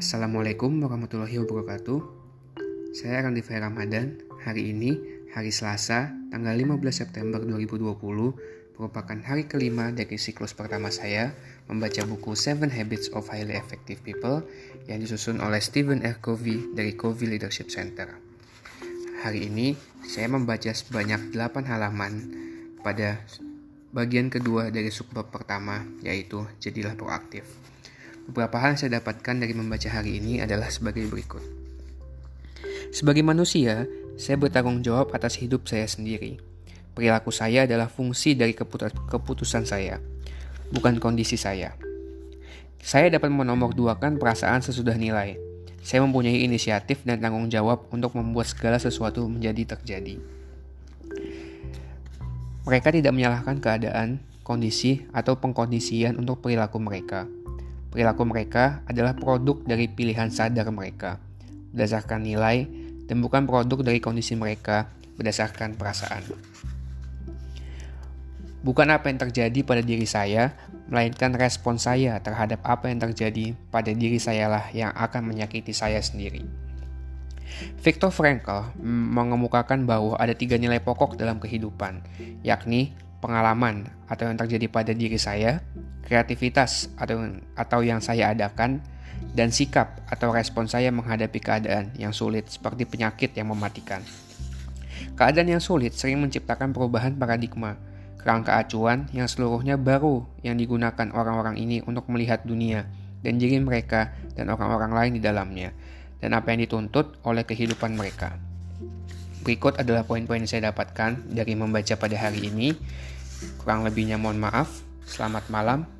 Assalamualaikum warahmatullahi wabarakatuh. Saya Randi Fahir Ramadan. Hari ini, hari Selasa, tanggal 15 September 2020, merupakan hari kelima dari siklus pertama saya membaca buku Seven Habits of Highly Effective People yang disusun oleh Stephen R. Covey dari Covey Leadership Center. Hari ini, saya membaca sebanyak 8 halaman pada bagian kedua dari subbab pertama, yaitu jadilah proaktif. Beberapa hal yang saya dapatkan dari membaca hari ini adalah sebagai berikut. Sebagai manusia, saya bertanggung jawab atas hidup saya sendiri. Perilaku saya adalah fungsi dari keputusan saya, bukan kondisi saya. Saya dapat menomorduakan perasaan sesudah nilai. Saya mempunyai inisiatif dan tanggung jawab untuk membuat segala sesuatu menjadi terjadi. Mereka tidak menyalahkan keadaan, kondisi, atau pengkondisian untuk perilaku mereka Perilaku mereka adalah produk dari pilihan sadar mereka, berdasarkan nilai, dan bukan produk dari kondisi mereka berdasarkan perasaan. Bukan apa yang terjadi pada diri saya, melainkan respon saya terhadap apa yang terjadi pada diri saya lah yang akan menyakiti saya sendiri. Viktor Frankl mengemukakan bahwa ada tiga nilai pokok dalam kehidupan, yakni pengalaman atau yang terjadi pada diri saya, kreativitas atau atau yang saya adakan dan sikap atau respon saya menghadapi keadaan yang sulit seperti penyakit yang mematikan. Keadaan yang sulit sering menciptakan perubahan paradigma, kerangka acuan yang seluruhnya baru yang digunakan orang-orang ini untuk melihat dunia dan diri mereka dan orang-orang lain di dalamnya, dan apa yang dituntut oleh kehidupan mereka. Berikut adalah poin-poin yang saya dapatkan dari membaca pada hari ini. Kurang lebihnya mohon maaf. Selamat malam.